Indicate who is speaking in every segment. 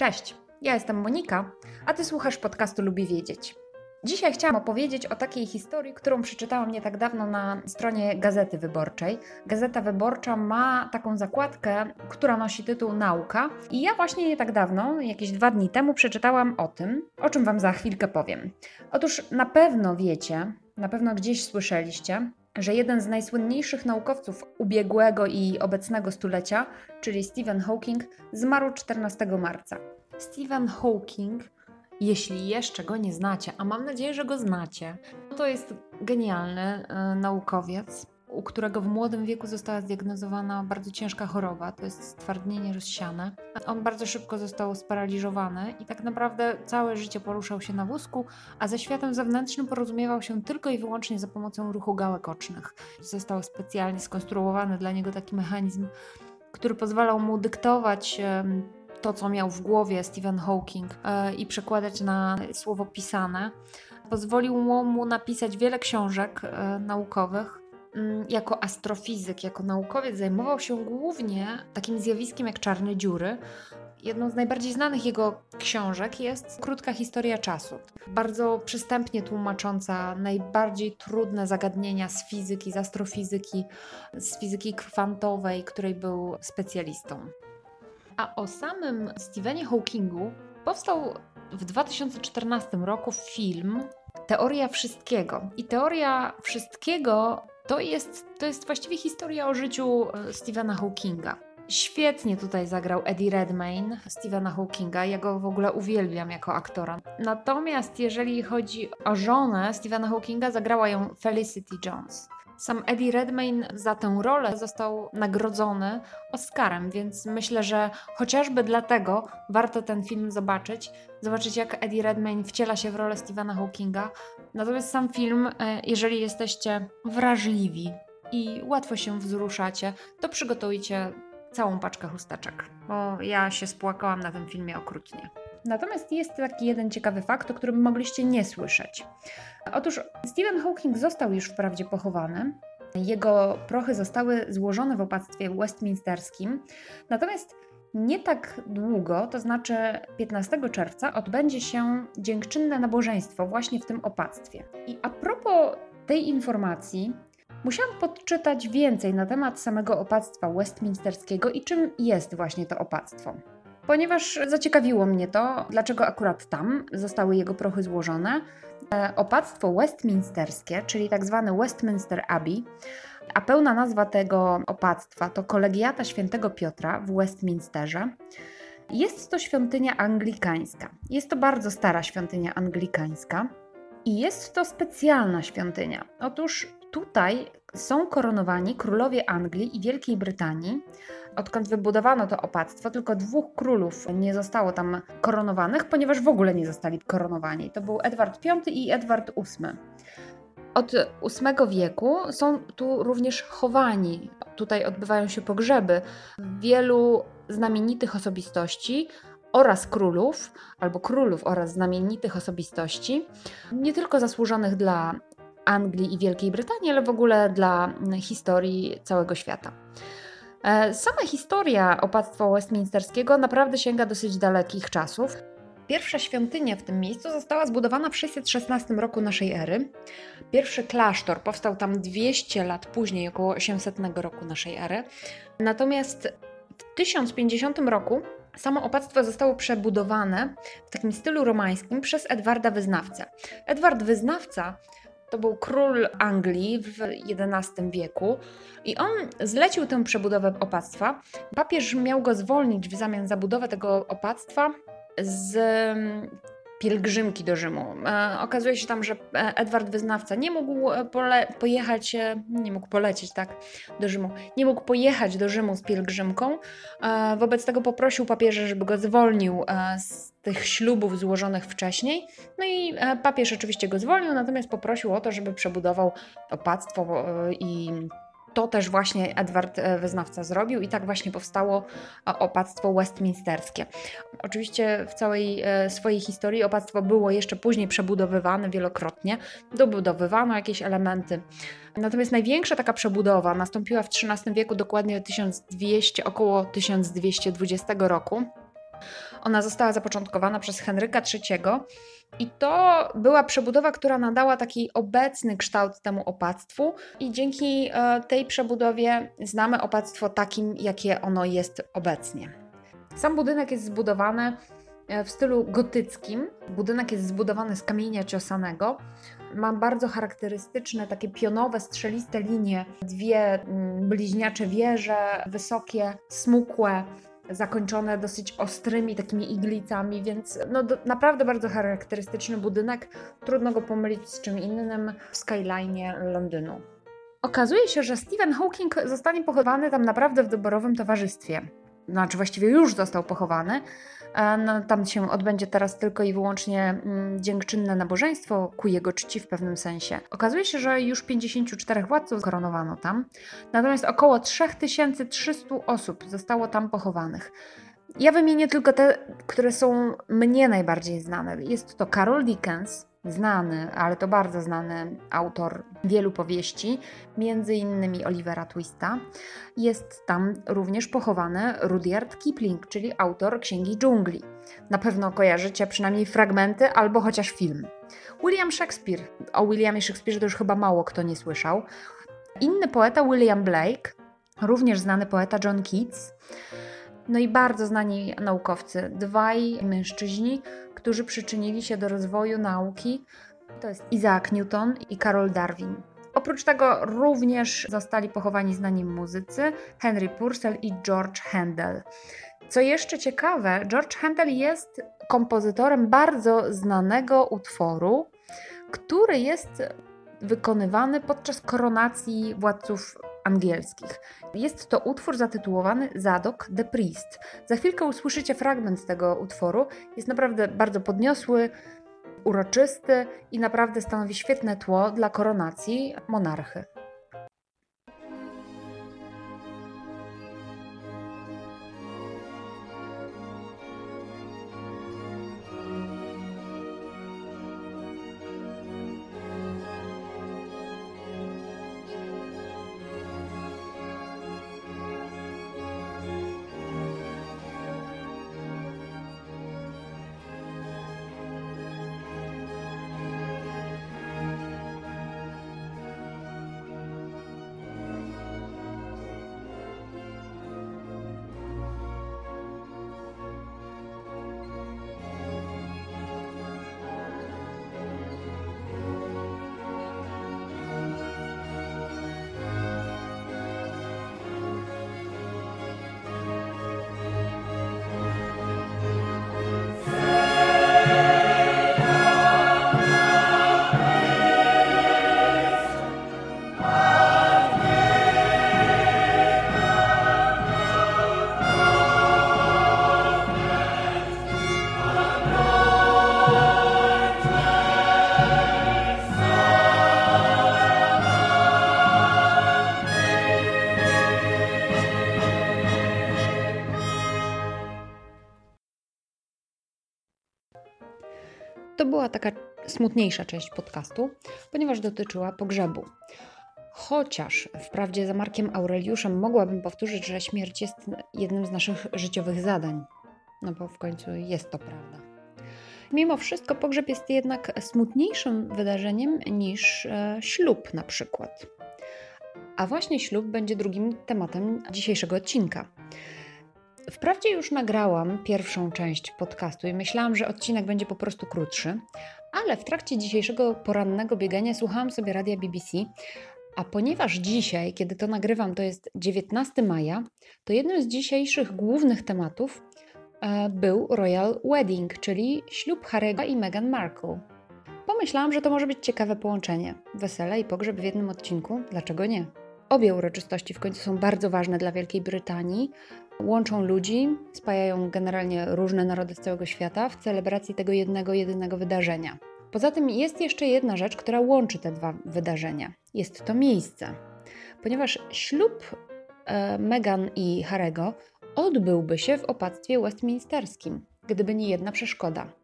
Speaker 1: Cześć, ja jestem Monika, a ty słuchasz podcastu Lubi Wiedzieć. Dzisiaj chciałam opowiedzieć o takiej historii, którą przeczytałam nie tak dawno na stronie Gazety Wyborczej. Gazeta Wyborcza ma taką zakładkę, która nosi tytuł Nauka. I ja właśnie nie tak dawno, jakieś dwa dni temu, przeczytałam o tym, o czym Wam za chwilkę powiem. Otóż na pewno wiecie, na pewno gdzieś słyszeliście, że jeden z najsłynniejszych naukowców ubiegłego i obecnego stulecia, czyli Stephen Hawking, zmarł 14 marca. Stephen Hawking, jeśli jeszcze go nie znacie, a mam nadzieję, że go znacie, to jest genialny y, naukowiec, u którego w młodym wieku została zdiagnozowana bardzo ciężka choroba, to jest stwardnienie rozsiane. On bardzo szybko został sparaliżowany i tak naprawdę całe życie poruszał się na wózku, a ze światem zewnętrznym porozumiewał się tylko i wyłącznie za pomocą ruchu gałek ocznych. Został specjalnie skonstruowany dla niego taki mechanizm, który pozwalał mu dyktować to, co miał w głowie Stephen Hawking e, i przekładać na słowo pisane. Pozwolił mu napisać wiele książek e, naukowych, jako astrofizyk, jako naukowiec zajmował się głównie takim zjawiskiem jak czarne dziury. Jedną z najbardziej znanych jego książek jest Krótka historia czasu. Bardzo przystępnie tłumacząca najbardziej trudne zagadnienia z fizyki, z astrofizyki, z fizyki kwantowej, której był specjalistą. A o samym Stephenie Hawkingu powstał w 2014 roku film Teoria Wszystkiego. I teoria wszystkiego to jest, to jest właściwie historia o życiu e, Stephena Hawkinga. Świetnie tutaj zagrał Eddie Redmayne, Stephena Hawkinga. Ja go w ogóle uwielbiam jako aktora. Natomiast jeżeli chodzi o żonę Stephena Hawkinga, zagrała ją Felicity Jones. Sam Eddie Redmayne za tę rolę został nagrodzony Oscarem, więc myślę, że chociażby dlatego warto ten film zobaczyć. Zobaczyć, jak Eddie Redmayne wciela się w rolę Stephena Hawkinga. Natomiast sam film, e, jeżeli jesteście wrażliwi i łatwo się wzruszacie, to przygotujcie całą paczkę chusteczek, bo ja się spłakałam na tym filmie okrutnie. Natomiast jest taki jeden ciekawy fakt, o którym mogliście nie słyszeć. Otóż Stephen Hawking został już wprawdzie pochowany. Jego prochy zostały złożone w opactwie westminsterskim. Natomiast nie tak długo, to znaczy 15 czerwca, odbędzie się dziękczynne nabożeństwo właśnie w tym opactwie. I a propos tej informacji, musiałam podczytać więcej na temat samego opactwa westminsterskiego i czym jest właśnie to opactwo ponieważ zaciekawiło mnie to, dlaczego akurat tam zostały jego prochy złożone. E, opactwo westminsterskie, czyli tak zwane Westminster Abbey, a pełna nazwa tego opactwa to Kolegiata Świętego Piotra w Westminsterze. Jest to świątynia anglikańska. Jest to bardzo stara świątynia anglikańska i jest to specjalna świątynia. Otóż tutaj są koronowani królowie Anglii i Wielkiej Brytanii. Odkąd wybudowano to opactwo, tylko dwóch królów nie zostało tam koronowanych, ponieważ w ogóle nie zostali koronowani. To był Edward V i Edward VIII. Od VIII wieku są tu również chowani. Tutaj odbywają się pogrzeby wielu znamienitych osobistości, oraz królów, albo królów oraz znamienitych osobistości, nie tylko zasłużonych dla Anglii i Wielkiej Brytanii, ale w ogóle dla historii całego świata. E, sama historia opactwa westminsterskiego naprawdę sięga dosyć dalekich czasów. Pierwsza świątynia w tym miejscu została zbudowana w 616 roku naszej ery. Pierwszy klasztor powstał tam 200 lat później, około 800 roku naszej ery. Natomiast w 1050 roku Samo opactwo zostało przebudowane w takim stylu romańskim przez Edwarda Wyznawcę. Edward Wyznawca to był król Anglii w XI wieku i on zlecił tę przebudowę opactwa. Papież miał go zwolnić w zamian za budowę tego opactwa z pielgrzymki do Rzymu. E, okazuje się tam, że e, Edward Wyznawca nie mógł e, pojechać, nie mógł polecieć tak do Rzymu, nie mógł pojechać do Rzymu z pielgrzymką. Wobec tego poprosił papieża, żeby go zwolnił z tych ślubów złożonych wcześniej. No i papież oczywiście go zwolnił, natomiast poprosił o to, żeby przebudował opactwo i to też właśnie Edward e, Wyznawca zrobił i tak właśnie powstało e, opactwo westminsterskie. Oczywiście w całej e, swojej historii opactwo było jeszcze później przebudowywane wielokrotnie, dobudowywano jakieś elementy. Natomiast największa taka przebudowa nastąpiła w XIII wieku, dokładnie 1200, około 1220 roku. Ona została zapoczątkowana przez Henryka III i to była przebudowa, która nadała taki obecny kształt temu opactwu, i dzięki e, tej przebudowie znamy opactwo takim, jakie ono jest obecnie. Sam budynek jest zbudowany e, w stylu gotyckim. Budynek jest zbudowany z kamienia ciosanego. Ma bardzo charakterystyczne, takie pionowe, strzeliste linie, dwie mm, bliźniacze wieże, wysokie, smukłe, zakończone dosyć ostrymi takimi iglicami, więc no, do, naprawdę bardzo charakterystyczny budynek. Trudno go pomylić z czym innym w skyline Londynu. Okazuje się, że Stephen Hawking zostanie pochowany tam naprawdę w doborowym towarzystwie. Znaczy właściwie już został pochowany, no, tam się odbędzie teraz tylko i wyłącznie mm, dziękczynne nabożeństwo ku jego czci w pewnym sensie. Okazuje się, że już 54 władców koronowano tam, natomiast około 3300 osób zostało tam pochowanych. Ja wymienię tylko te, które są mnie najbardziej znane. Jest to Carol Dickens, znany, ale to bardzo znany autor wielu powieści, między innymi Olivera Twista. Jest tam również pochowany Rudyard Kipling, czyli autor Księgi Dżungli. Na pewno kojarzycie przynajmniej fragmenty albo chociaż film. William Shakespeare. O Williamie Shakespeare to już chyba mało kto nie słyszał. Inny poeta William Blake, również znany poeta John Keats. No i bardzo znani naukowcy, dwaj mężczyźni, którzy przyczynili się do rozwoju nauki. To jest Isaac Newton i Carol Darwin. Oprócz tego również zostali pochowani znani muzycy Henry Purcell i George Handel. Co jeszcze ciekawe, George Handel jest kompozytorem bardzo znanego utworu, który jest wykonywany podczas koronacji władców angielskich. Jest to utwór zatytułowany Zadok the Priest. Za chwilkę usłyszycie fragment tego utworu. Jest naprawdę bardzo podniosły, uroczysty i naprawdę stanowi świetne tło dla koronacji monarchy. Była taka smutniejsza część podcastu, ponieważ dotyczyła pogrzebu. Chociaż wprawdzie za Markiem Aureliuszem mogłabym powtórzyć, że śmierć jest jednym z naszych życiowych zadań, no bo w końcu jest to prawda. Mimo wszystko pogrzeb jest jednak smutniejszym wydarzeniem niż e, ślub na przykład. A właśnie ślub będzie drugim tematem dzisiejszego odcinka. Wprawdzie już nagrałam pierwszą część podcastu i myślałam, że odcinek będzie po prostu krótszy, ale w trakcie dzisiejszego porannego biegania słuchałam sobie radia BBC, a ponieważ dzisiaj, kiedy to nagrywam, to jest 19 maja, to jednym z dzisiejszych głównych tematów e, był Royal Wedding, czyli ślub Harry'ego i Meghan Markle. Pomyślałam, że to może być ciekawe połączenie. Wesele i pogrzeb w jednym odcinku, dlaczego nie? Obie uroczystości w końcu są bardzo ważne dla Wielkiej Brytanii, łączą ludzi, spajają generalnie różne narody z całego świata w celebracji tego jednego, jedynego wydarzenia. Poza tym jest jeszcze jedna rzecz, która łączy te dwa wydarzenia. Jest to miejsce. Ponieważ ślub e, Meghan i Harego odbyłby się w opactwie westminsterskim, gdyby nie jedna przeszkoda.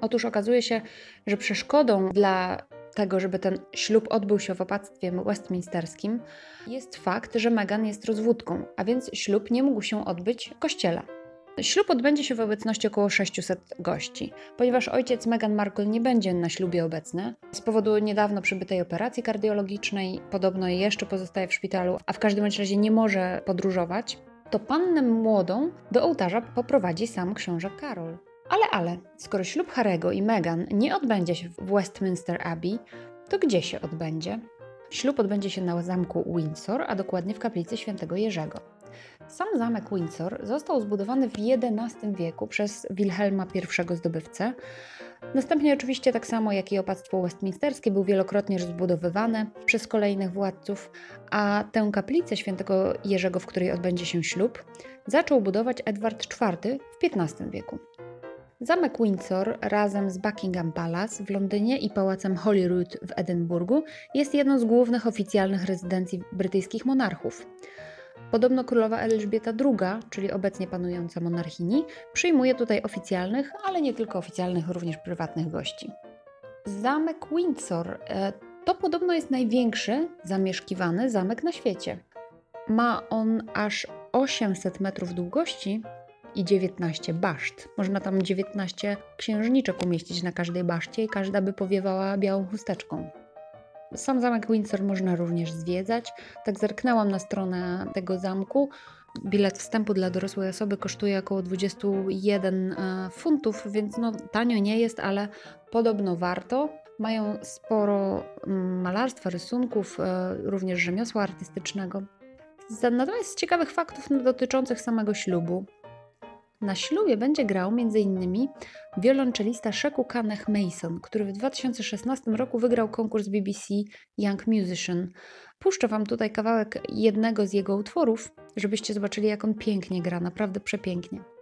Speaker 1: Otóż okazuje się, że przeszkodą dla tego, żeby ten ślub odbył się w opactwie westminsterskim, jest fakt, że Meghan jest rozwódką, a więc ślub nie mógł się odbyć w kościele. Ślub odbędzie się w obecności około 600 gości. Ponieważ ojciec Meghan Markle nie będzie na ślubie obecny, z powodu niedawno przybytej operacji kardiologicznej, podobno jeszcze pozostaje w szpitalu, a w każdym razie nie może podróżować, to pannę młodą do ołtarza poprowadzi sam książę Karol. Ale, ale, skoro ślub Harego i Meghan nie odbędzie się w Westminster Abbey, to gdzie się odbędzie? Ślub odbędzie się na zamku Windsor, a dokładnie w kaplicy świętego Jerzego. Sam zamek Windsor został zbudowany w XI wieku przez Wilhelma I zdobywcę. Następnie oczywiście tak samo jak i opactwo westminsterskie był wielokrotnie zbudowywany przez kolejnych władców, a tę kaplicę świętego Jerzego, w której odbędzie się ślub, zaczął budować Edward IV w XV wieku. Zamek Windsor razem z Buckingham Palace w Londynie i pałacem Holyrood w Edynburgu jest jedną z głównych oficjalnych rezydencji brytyjskich monarchów. Podobno królowa Elżbieta II, czyli obecnie panująca monarchini, przyjmuje tutaj oficjalnych, ale nie tylko oficjalnych, również prywatnych gości. Zamek Windsor e, to podobno jest największy zamieszkiwany zamek na świecie. Ma on aż 800 metrów długości i 19 baszt. Można tam 19 księżniczek umieścić na każdej baszcie i każda by powiewała białą chusteczką. Sam zamek Windsor można również zwiedzać. Tak zerknęłam na stronę tego zamku. Bilet wstępu dla dorosłej osoby kosztuje około 21 e, funtów, więc no, tanio nie jest, ale podobno warto. Mają sporo mm, malarstwa, rysunków, e, również rzemiosła artystycznego. Natomiast z ciekawych faktów dotyczących samego ślubu. Na ślubie będzie grał m.in. wiolonczelista Sheku Kanech Mason, który w 2016 roku wygrał konkurs BBC Young Musician. Puszczę Wam tutaj kawałek jednego z jego utworów, żebyście zobaczyli, jak on pięknie gra, naprawdę przepięknie.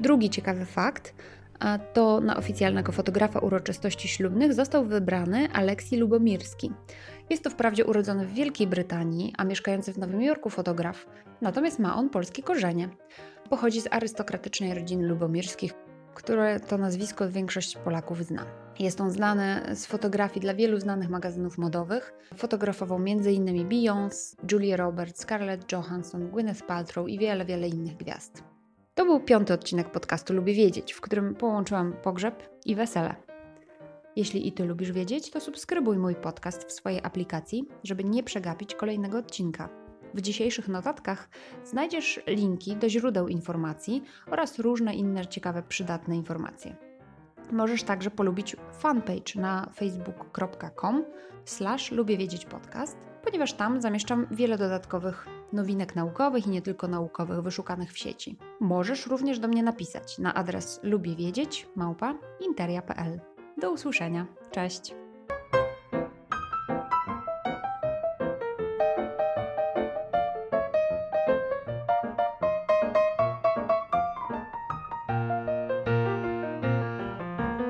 Speaker 1: Drugi ciekawy fakt to na oficjalnego fotografa uroczystości ślubnych został wybrany Aleksi Lubomirski. Jest to wprawdzie urodzony w Wielkiej Brytanii, a mieszkający w Nowym Jorku fotograf, natomiast ma on polskie korzenie. Pochodzi z arystokratycznej rodziny Lubomirskich, które to nazwisko większość Polaków zna. Jest on znany z fotografii dla wielu znanych magazynów modowych. Fotografował m.in. Beyoncé, Julia Roberts, Scarlett Johansson, Gwyneth Paltrow i wiele, wiele innych gwiazd. To był piąty odcinek podcastu Lubię Wiedzieć, w którym połączyłam pogrzeb i wesele. Jeśli i Ty lubisz wiedzieć, to subskrybuj mój podcast w swojej aplikacji, żeby nie przegapić kolejnego odcinka. W dzisiejszych notatkach znajdziesz linki do źródeł informacji oraz różne inne ciekawe, przydatne informacje. Możesz także polubić fanpage na facebook.com slash lubię wiedzieć podcast, ponieważ tam zamieszczam wiele dodatkowych nowinek naukowych i nie tylko naukowych wyszukanych w sieci. Możesz również do mnie napisać na adres lubiewiedzieć małpa interia.pl. Do usłyszenia. Cześć!